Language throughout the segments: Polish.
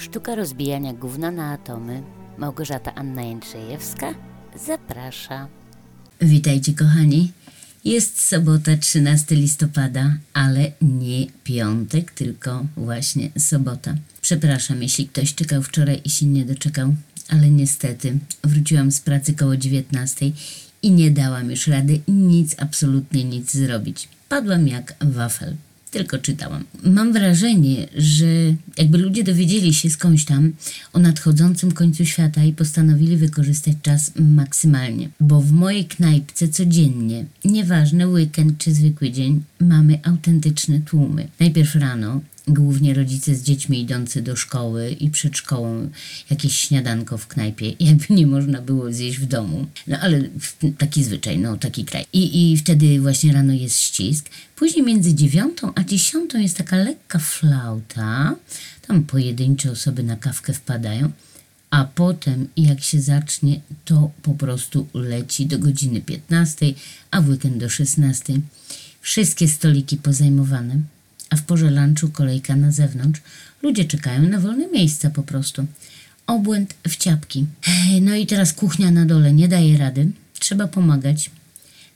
Sztuka rozbijania gówna na atomy. Małgorzata Anna Jędrzejewska zaprasza. Witajcie kochani. Jest sobota 13 listopada, ale nie piątek, tylko właśnie sobota. Przepraszam, jeśli ktoś czekał wczoraj i się nie doczekał, ale niestety wróciłam z pracy koło 19 i nie dałam już rady nic, absolutnie nic zrobić. Padłam jak wafel. Tylko czytałam. Mam wrażenie, że jakby ludzie dowiedzieli się skądś tam o nadchodzącym końcu świata i postanowili wykorzystać czas maksymalnie. Bo w mojej knajpce codziennie, nieważne weekend czy zwykły dzień, mamy autentyczne tłumy. Najpierw rano, głównie rodzice z dziećmi idący do szkoły i przed szkołą jakieś śniadanko w knajpie, jakby nie można było zjeść w domu. No ale taki zwyczaj, no taki kraj. I, I wtedy właśnie rano jest ścisk. Później między dziewiątą a dziesiątą jest taka lekka flauta. Tam pojedyncze osoby na kawkę wpadają. A potem, jak się zacznie, to po prostu leci do godziny 15, a w weekend do 16. Wszystkie stoliki pozajmowane a w porze lunchu kolejka na zewnątrz. Ludzie czekają na wolne miejsca po prostu. Obłęd w ciapki. No i teraz kuchnia na dole nie daje rady. Trzeba pomagać.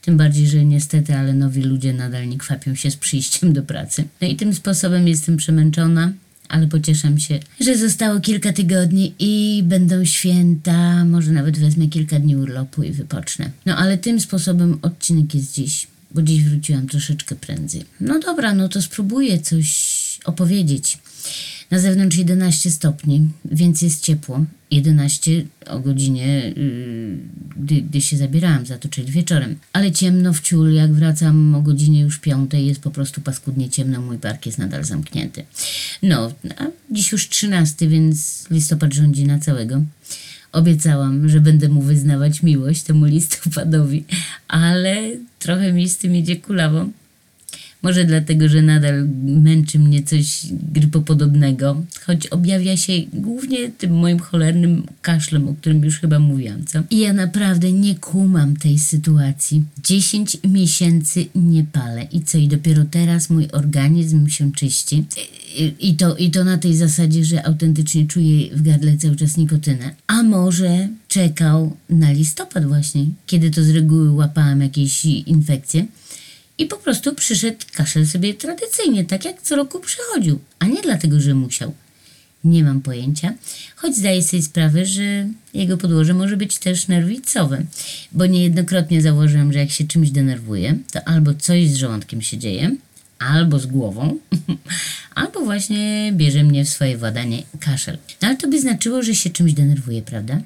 Tym bardziej, że niestety, ale nowi ludzie nadal nie kwapią się z przyjściem do pracy. No i tym sposobem jestem przemęczona, ale pocieszam się, że zostało kilka tygodni i będą święta. Może nawet wezmę kilka dni urlopu i wypocznę. No ale tym sposobem odcinek jest dziś bo dziś wróciłam troszeczkę prędzej. No dobra, no to spróbuję coś opowiedzieć. Na zewnątrz 11 stopni, więc jest ciepło. 11 o godzinie, yy, gdy, gdy się zabierałam za to, czyli wieczorem. Ale ciemno w ciul, jak wracam o godzinie już 5, jest po prostu paskudnie ciemno, mój park jest nadal zamknięty. No, a dziś już 13, więc listopad rządzi na całego. Obiecałam, że będę mu wyznawać miłość temu listopadowi, ale trochę mi z tym idzie kulawo. Może dlatego, że nadal męczy mnie coś grypopodobnego, choć objawia się głównie tym moim cholernym kaszlem, o którym już chyba mówiłam, co? I ja naprawdę nie kumam tej sytuacji. 10 miesięcy nie palę i co? I dopiero teraz mój organizm się czyści. I, to, I to na tej zasadzie, że autentycznie czuję w gardle cały czas nikotynę. A może czekał na listopad właśnie, kiedy to z reguły łapałam jakieś infekcje. I po prostu przyszedł kaszel sobie tradycyjnie, tak jak co roku przychodził, a nie dlatego, że musiał. Nie mam pojęcia, choć zdaję sobie sprawę, że jego podłoże może być też nerwicowe, bo niejednokrotnie zauważyłam, że jak się czymś denerwuję, to albo coś z żołądkiem się dzieje, albo z głową, albo właśnie bierze mnie w swoje władanie kaszel. No ale to by znaczyło, że się czymś denerwuję, prawda?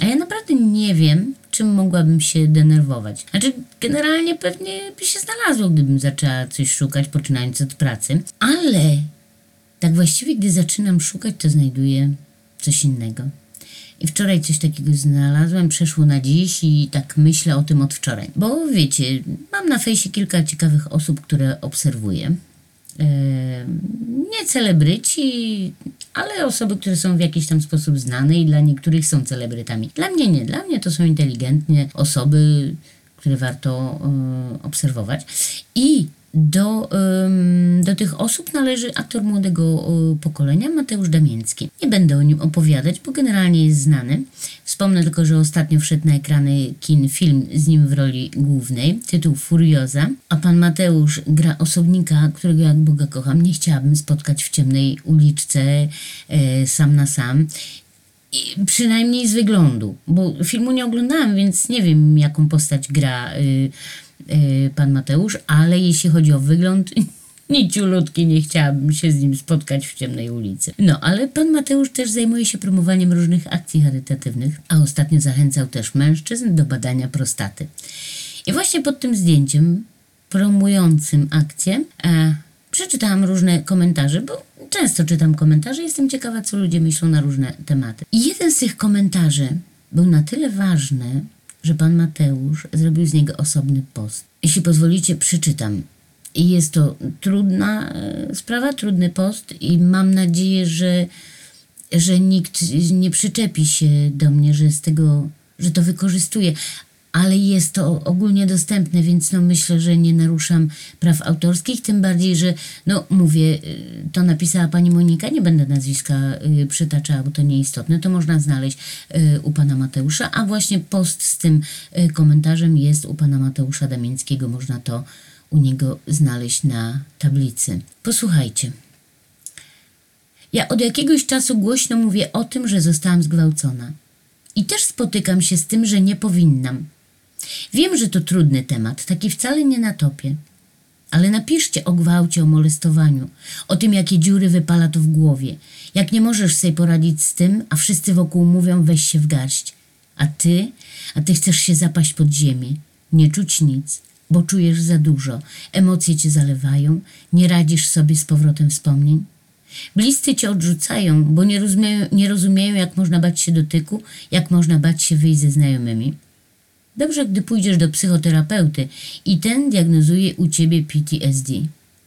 A ja naprawdę nie wiem, czym mogłabym się denerwować. Znaczy, generalnie pewnie by się znalazło, gdybym zaczęła coś szukać, poczynając od pracy, ale tak właściwie, gdy zaczynam szukać, to znajduję coś innego. I wczoraj coś takiego znalazłem, przeszło na dziś i tak myślę o tym od wczoraj. Bo wiecie, mam na fejsie kilka ciekawych osób, które obserwuję. Nie celebryci, ale osoby, które są w jakiś tam sposób znane i dla niektórych są celebrytami. Dla mnie nie, dla mnie to są inteligentne osoby, które warto obserwować. I do, do tych osób należy aktor młodego y, pokolenia Mateusz Damiński. Nie będę o nim opowiadać, bo generalnie jest znany. Wspomnę tylko, że ostatnio wszedł na ekrany kin film z nim w roli głównej, tytuł Furioza, a pan Mateusz gra osobnika, którego jak Boga kocham, nie chciałabym spotkać w ciemnej uliczce y, sam na sam. I przynajmniej z wyglądu, bo filmu nie oglądałam, więc nie wiem, jaką postać gra y, y, pan Mateusz, ale jeśli chodzi o wygląd, niciulutki nie chciałabym się z nim spotkać w ciemnej ulicy. No, ale pan Mateusz też zajmuje się promowaniem różnych akcji charytatywnych, a ostatnio zachęcał też mężczyzn do badania prostaty. I właśnie pod tym zdjęciem promującym akcję e, przeczytałam różne komentarze, bo często czytam komentarze, jestem ciekawa, co ludzie myślą na różne tematy. I jeden z tych komentarzy był na tyle ważny, że pan Mateusz zrobił z niego osobny post. Jeśli pozwolicie, przeczytam. I jest to trudna e, sprawa, trudny post i mam nadzieję, że, że nikt nie przyczepi się do mnie, że z tego, że to wykorzystuje. Ale jest to ogólnie dostępne, więc no myślę, że nie naruszam praw autorskich, tym bardziej, że no mówię, y, to napisała pani Monika, nie będę nazwiska y, przytaczała, bo to nieistotne, to można znaleźć y, u pana Mateusza, a właśnie post z tym komentarzem jest u pana Mateusza Damińskiego, można to u niego znaleźć na tablicy. Posłuchajcie. Ja od jakiegoś czasu głośno mówię o tym, że zostałam zgwałcona. I też spotykam się z tym, że nie powinnam. Wiem, że to trudny temat, taki wcale nie na topie. Ale napiszcie o gwałcie, o molestowaniu, o tym, jakie dziury wypala to w głowie, jak nie możesz sobie poradzić z tym, a wszyscy wokół mówią weź się w garść. A ty, a ty chcesz się zapaść pod ziemię, nie czuć nic, bo czujesz za dużo, emocje cię zalewają, nie radzisz sobie z powrotem wspomnień. Bliscy cię odrzucają, bo nie rozumieją, nie rozumieją, jak można bać się dotyku, jak można bać się wyjść ze znajomymi. Dobrze, gdy pójdziesz do psychoterapeuty i ten diagnozuje u ciebie PTSD.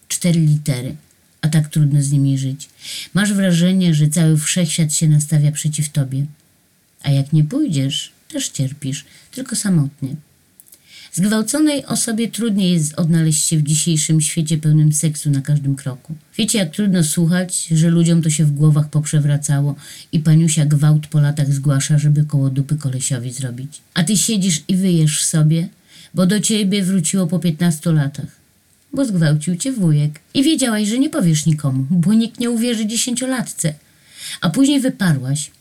Cztery litery, a tak trudno z nimi żyć. Masz wrażenie, że cały wszechświat się nastawia przeciw tobie. A jak nie pójdziesz, też cierpisz, tylko samotnie. Zgwałconej osobie trudniej jest odnaleźć się w dzisiejszym świecie pełnym seksu na każdym kroku. Wiecie, jak trudno słuchać, że ludziom to się w głowach poprzewracało i paniusia gwałt po latach zgłasza, żeby koło dupy kolesiowi zrobić. A ty siedzisz i wyjesz sobie, bo do ciebie wróciło po 15 latach. Bo zgwałcił cię wujek. I wiedziałaś, że nie powiesz nikomu, bo nikt nie uwierzy dziesięciolatce. A później wyparłaś.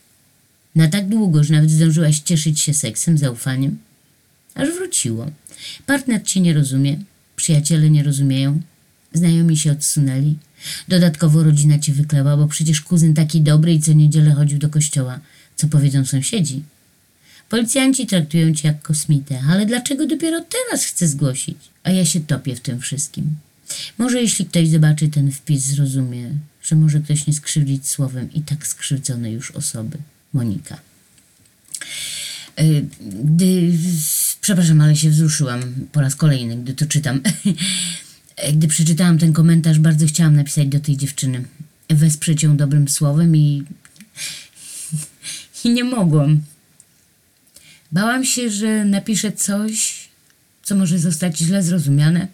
Na tak długo, że nawet zdążyłaś cieszyć się seksem, zaufaniem. Aż wróciło. Partner cię nie rozumie, przyjaciele nie rozumieją, znajomi się odsunęli. Dodatkowo rodzina cię wykleła, bo przecież kuzyn taki dobry i co niedzielę chodził do kościoła. Co powiedzą sąsiedzi? Policjanci traktują cię jak kosmitę, ale dlaczego dopiero teraz chcę zgłosić? A ja się topię w tym wszystkim. Może jeśli ktoś zobaczy ten wpis, zrozumie, że może ktoś nie skrzywdzić słowem i tak skrzywdzonej już osoby. Monika. Y, Gdy, przepraszam, ale się wzruszyłam po raz kolejny, gdy to czytam. Gdy przeczytałam ten komentarz, bardzo chciałam napisać do tej dziewczyny. Wesprzeć ją dobrym słowem i. i nie mogłam. Bałam się, że napiszę coś, co może zostać źle zrozumiane,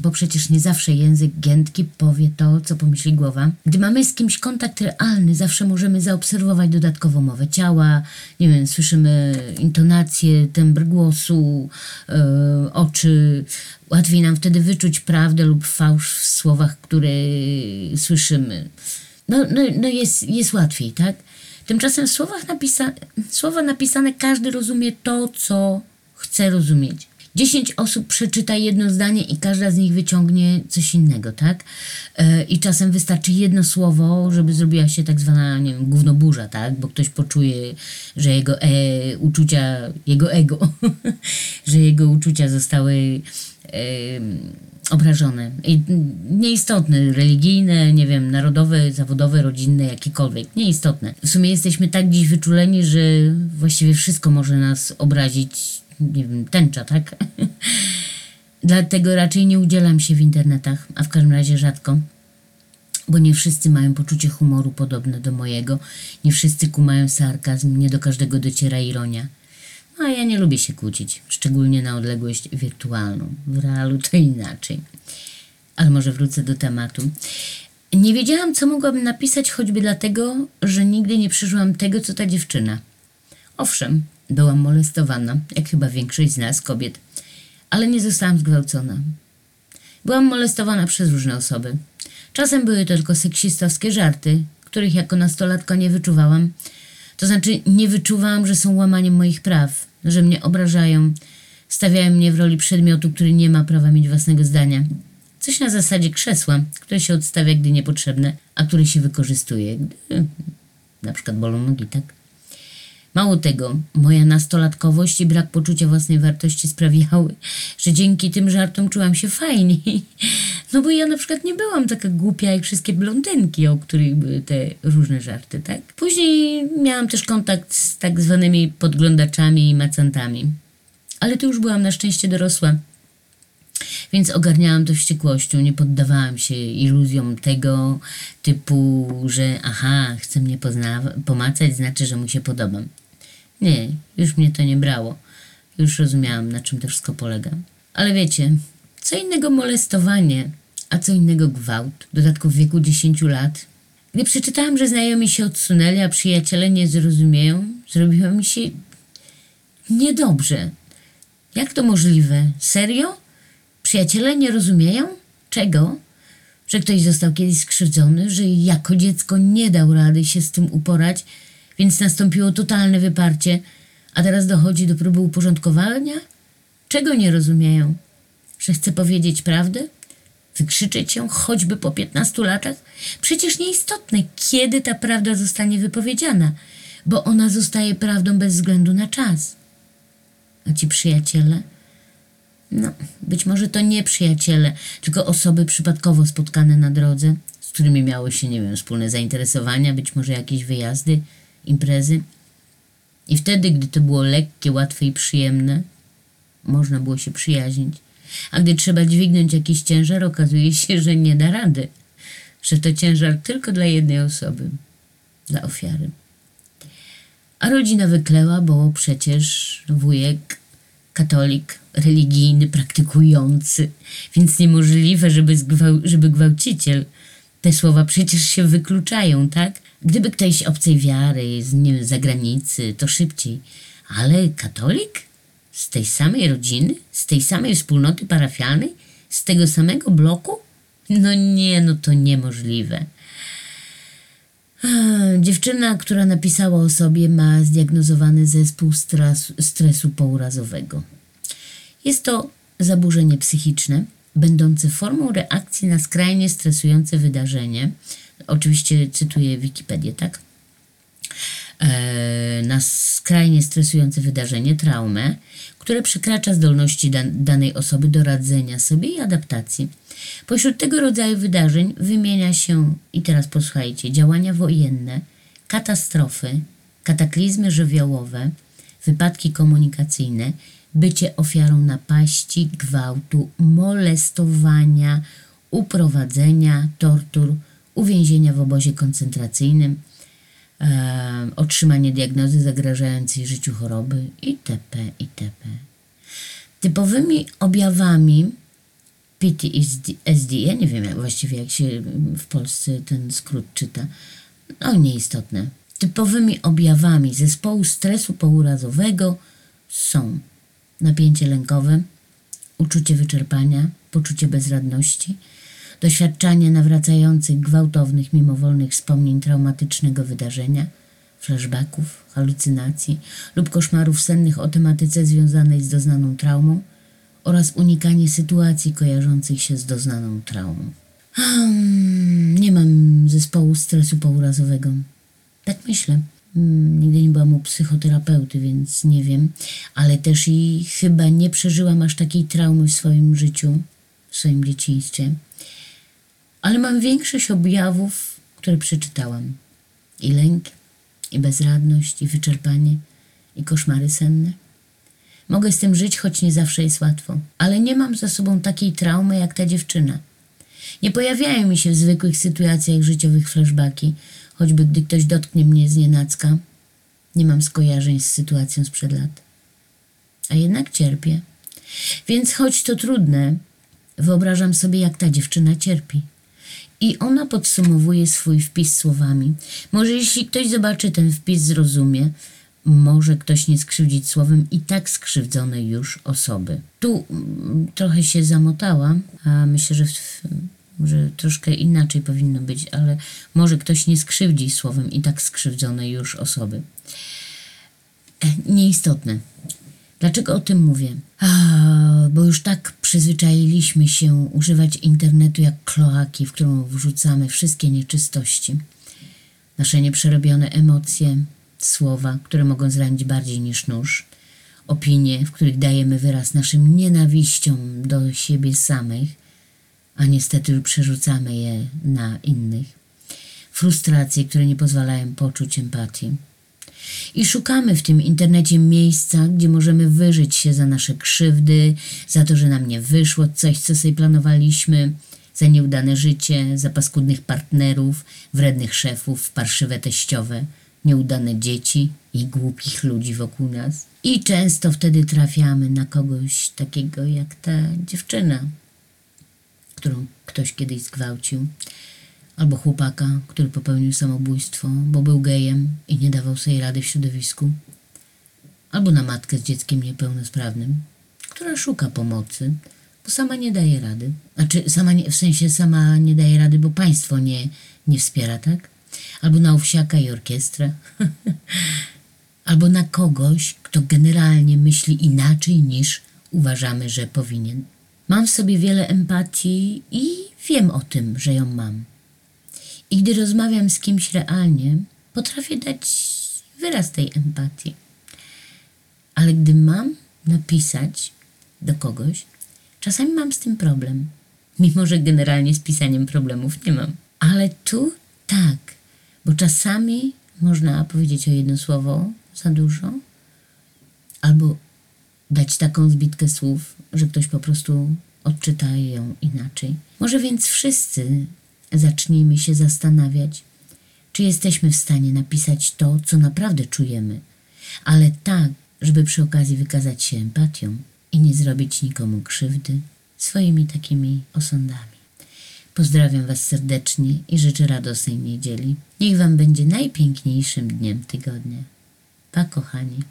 bo przecież nie zawsze język giętki powie to, co pomyśli głowa. Gdy mamy z kimś kontakt realny, zawsze możemy zaobserwować dodatkowo mowę ciała, nie wiem, słyszymy intonację, tembr głosu, e, oczy. Łatwiej nam wtedy wyczuć prawdę lub fałsz w słowach, które słyszymy. No, no, no jest, jest łatwiej, tak? Tymczasem w słowach napisa- słowa napisane każdy rozumie to, co chce rozumieć. Dziesięć osób przeczyta jedno zdanie i każda z nich wyciągnie coś innego, tak? E, I czasem wystarczy jedno słowo, żeby zrobiła się tak zwana, nie wiem, gównoburza, tak? Bo ktoś poczuje, że jego e, uczucia, jego ego, że jego uczucia zostały e, obrażone. I nieistotne, religijne, nie wiem, narodowe, zawodowe, rodzinne, jakiekolwiek. Nieistotne. W sumie jesteśmy tak dziś wyczuleni, że właściwie wszystko może nas obrazić, nie wiem, tęcza, tak? Dlatego raczej nie udzielam się w internetach, a w każdym razie rzadko. Bo nie wszyscy mają poczucie humoru podobne do mojego, nie wszyscy kumają sarkazm, nie do każdego dociera ironia. No a ja nie lubię się kłócić, szczególnie na odległość wirtualną. W realu to inaczej. Ale może wrócę do tematu. Nie wiedziałam, co mogłabym napisać, choćby dlatego, że nigdy nie przeżyłam tego, co ta dziewczyna. Owszem, byłam molestowana, jak chyba większość z nas, kobiet, ale nie zostałam zgwałcona. Byłam molestowana przez różne osoby. Czasem były to tylko seksistowskie żarty, których jako nastolatka nie wyczuwałam. To znaczy, nie wyczuwałam, że są łamaniem moich praw, że mnie obrażają, stawiają mnie w roli przedmiotu, który nie ma prawa mieć własnego zdania. Coś na zasadzie krzesła, które się odstawia, gdy niepotrzebne, a które się wykorzystuje, gdy na przykład bolą nogi, tak? Mało tego, moja nastolatkowość i brak poczucia własnej wartości sprawiały, że dzięki tym żartom czułam się fajniej. No bo ja na przykład nie byłam taka głupia jak wszystkie blondynki, o których były te różne żarty, tak? Później miałam też kontakt z tak zwanymi podglądaczami i macantami. Ale tu już byłam na szczęście dorosła. Więc ogarniałam to wściekłością, nie poddawałam się iluzjom tego typu, że aha, chce mnie pomacać, znaczy, że mu się podobam. Nie, już mnie to nie brało. już rozumiałam, na czym to wszystko polega. Ale wiecie, co innego molestowanie, a co innego gwałt, w dodatku w wieku 10 lat. Gdy przeczytałam, że znajomi się odsunęli, a przyjaciele nie zrozumieją, zrobiło mi się niedobrze. Jak to możliwe? Serio? Przyjaciele nie rozumieją? Czego? Że ktoś został kiedyś skrzywdzony, że jako dziecko nie dał rady się z tym uporać, więc nastąpiło totalne wyparcie, a teraz dochodzi do próby uporządkowania? Czego nie rozumieją? Że chce powiedzieć prawdę? Wykrzyczeć ją choćby po 15 latach? Przecież nieistotne, kiedy ta prawda zostanie wypowiedziana, bo ona zostaje prawdą bez względu na czas. A ci przyjaciele? No, być może to nie przyjaciele, tylko osoby przypadkowo spotkane na drodze, z którymi miało się, nie wiem, wspólne zainteresowania, być może jakieś wyjazdy, imprezy. I wtedy, gdy to było lekkie, łatwe i przyjemne, można było się przyjaźnić. A gdy trzeba dźwignąć jakiś ciężar, okazuje się, że nie da rady. Że to ciężar tylko dla jednej osoby, dla ofiary. A rodzina wykleła, bo przecież wujek katolik, religijny, praktykujący, więc niemożliwe, żeby, zgwał- żeby gwałciciel. Te słowa przecież się wykluczają, tak? Gdyby ktoś obcej wiary, z nie wiem, zagranicy, to szybciej. Ale katolik? Z tej samej rodziny? Z tej samej wspólnoty parafialnej? Z tego samego bloku? No nie, no to niemożliwe. Dziewczyna, która napisała o sobie, ma zdiagnozowany zespół stresu, stresu pourazowego. Jest to zaburzenie psychiczne, będące formą reakcji na skrajnie stresujące wydarzenie. Oczywiście cytuję Wikipedię, tak? E, na skrajnie stresujące wydarzenie, traumę, które przekracza zdolności dan- danej osoby do radzenia sobie i adaptacji. Pośród tego rodzaju wydarzeń wymienia się, i teraz posłuchajcie, działania wojenne, katastrofy, kataklizmy żywiołowe, wypadki komunikacyjne, bycie ofiarą napaści, gwałtu, molestowania, uprowadzenia, tortur, uwięzienia w obozie koncentracyjnym, e, otrzymanie diagnozy zagrażającej życiu choroby itp. itp. Typowymi objawami PTSD, ja nie wiem właściwie jak się w Polsce ten skrót czyta, no nieistotne. Typowymi objawami zespołu stresu pourazowego są napięcie lękowe, uczucie wyczerpania, poczucie bezradności, doświadczanie nawracających gwałtownych, mimowolnych wspomnień traumatycznego wydarzenia, flashbacków, halucynacji lub koszmarów sennych o tematyce związanej z doznaną traumą oraz unikanie sytuacji kojarzących się z doznaną traumą. Hmm, nie mam zespołu stresu pourazowego. Tak myślę. Hmm, nigdy nie byłam u psychoterapeuty, więc nie wiem, ale też i chyba nie przeżyłam aż takiej traumy w swoim życiu, w swoim dzieciństwie. Ale mam większość objawów, które przeczytałam. I lęk, i bezradność, i wyczerpanie, i koszmary senne. Mogę z tym żyć, choć nie zawsze jest łatwo, ale nie mam za sobą takiej traumy jak ta dziewczyna. Nie pojawiają mi się w zwykłych sytuacjach życiowych flashbacki, choćby gdy ktoś dotknie mnie z nienacka. Nie mam skojarzeń z sytuacją sprzed lat. A jednak cierpię. Więc choć to trudne, wyobrażam sobie, jak ta dziewczyna cierpi. I ona podsumowuje swój wpis słowami. Może jeśli ktoś zobaczy ten wpis, zrozumie, może ktoś nie skrzywdzić słowem i tak skrzywdzonej już osoby. Tu mm, trochę się zamotała, a myślę, że troszkę inaczej powinno być, ale może ktoś nie skrzywdzi słowem i tak skrzywdzonej już osoby. E, Nieistotne. Dlaczego o tym mówię? Bo już tak przyzwyczailiśmy się używać internetu jak kloaki, w którą wrzucamy wszystkie nieczystości. Nasze nieprzerobione emocje, słowa, które mogą zranić bardziej niż nóż, opinie, w których dajemy wyraz naszym nienawiściom do siebie samych, a niestety przerzucamy je na innych, frustracje, które nie pozwalają poczuć empatii. I szukamy w tym internecie miejsca, gdzie możemy wyżyć się za nasze krzywdy, za to, że nam nie wyszło coś, co sobie planowaliśmy, za nieudane życie, za paskudnych partnerów, wrednych szefów, parszywe teściowe, nieudane dzieci i głupich ludzi wokół nas. I często wtedy trafiamy na kogoś takiego jak ta dziewczyna, którą ktoś kiedyś zgwałcił, albo chłopaka, który popełnił samobójstwo, bo był gejem i nie dawał sobie rady w środowisku, albo na matkę z dzieckiem niepełnosprawnym, która szuka pomocy, bo sama nie daje rady. Znaczy, sama nie, w sensie sama nie daje rady, bo państwo nie, nie wspiera, tak? Albo na owsiaka i orkiestrę. Albo na kogoś, kto generalnie myśli inaczej niż uważamy, że powinien. Mam w sobie wiele empatii i wiem o tym, że ją mam. I gdy rozmawiam z kimś realnie, potrafię dać wyraz tej empatii. Ale gdy mam napisać do kogoś, czasami mam z tym problem. Mimo, że generalnie z pisaniem problemów nie mam. Ale tu tak, bo czasami można powiedzieć o jedno słowo za dużo, albo dać taką zbitkę słów, że ktoś po prostu odczyta ją inaczej. Może więc wszyscy zacznijmy się zastanawiać, czy jesteśmy w stanie napisać to, co naprawdę czujemy, ale tak, żeby przy okazji wykazać się empatią i nie zrobić nikomu krzywdy swoimi takimi osądami. Pozdrawiam Was serdecznie i życzę radosnej niedzieli. Niech Wam będzie najpiękniejszym dniem tygodnia. Pa, kochani,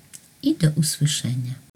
i do usłyszenia.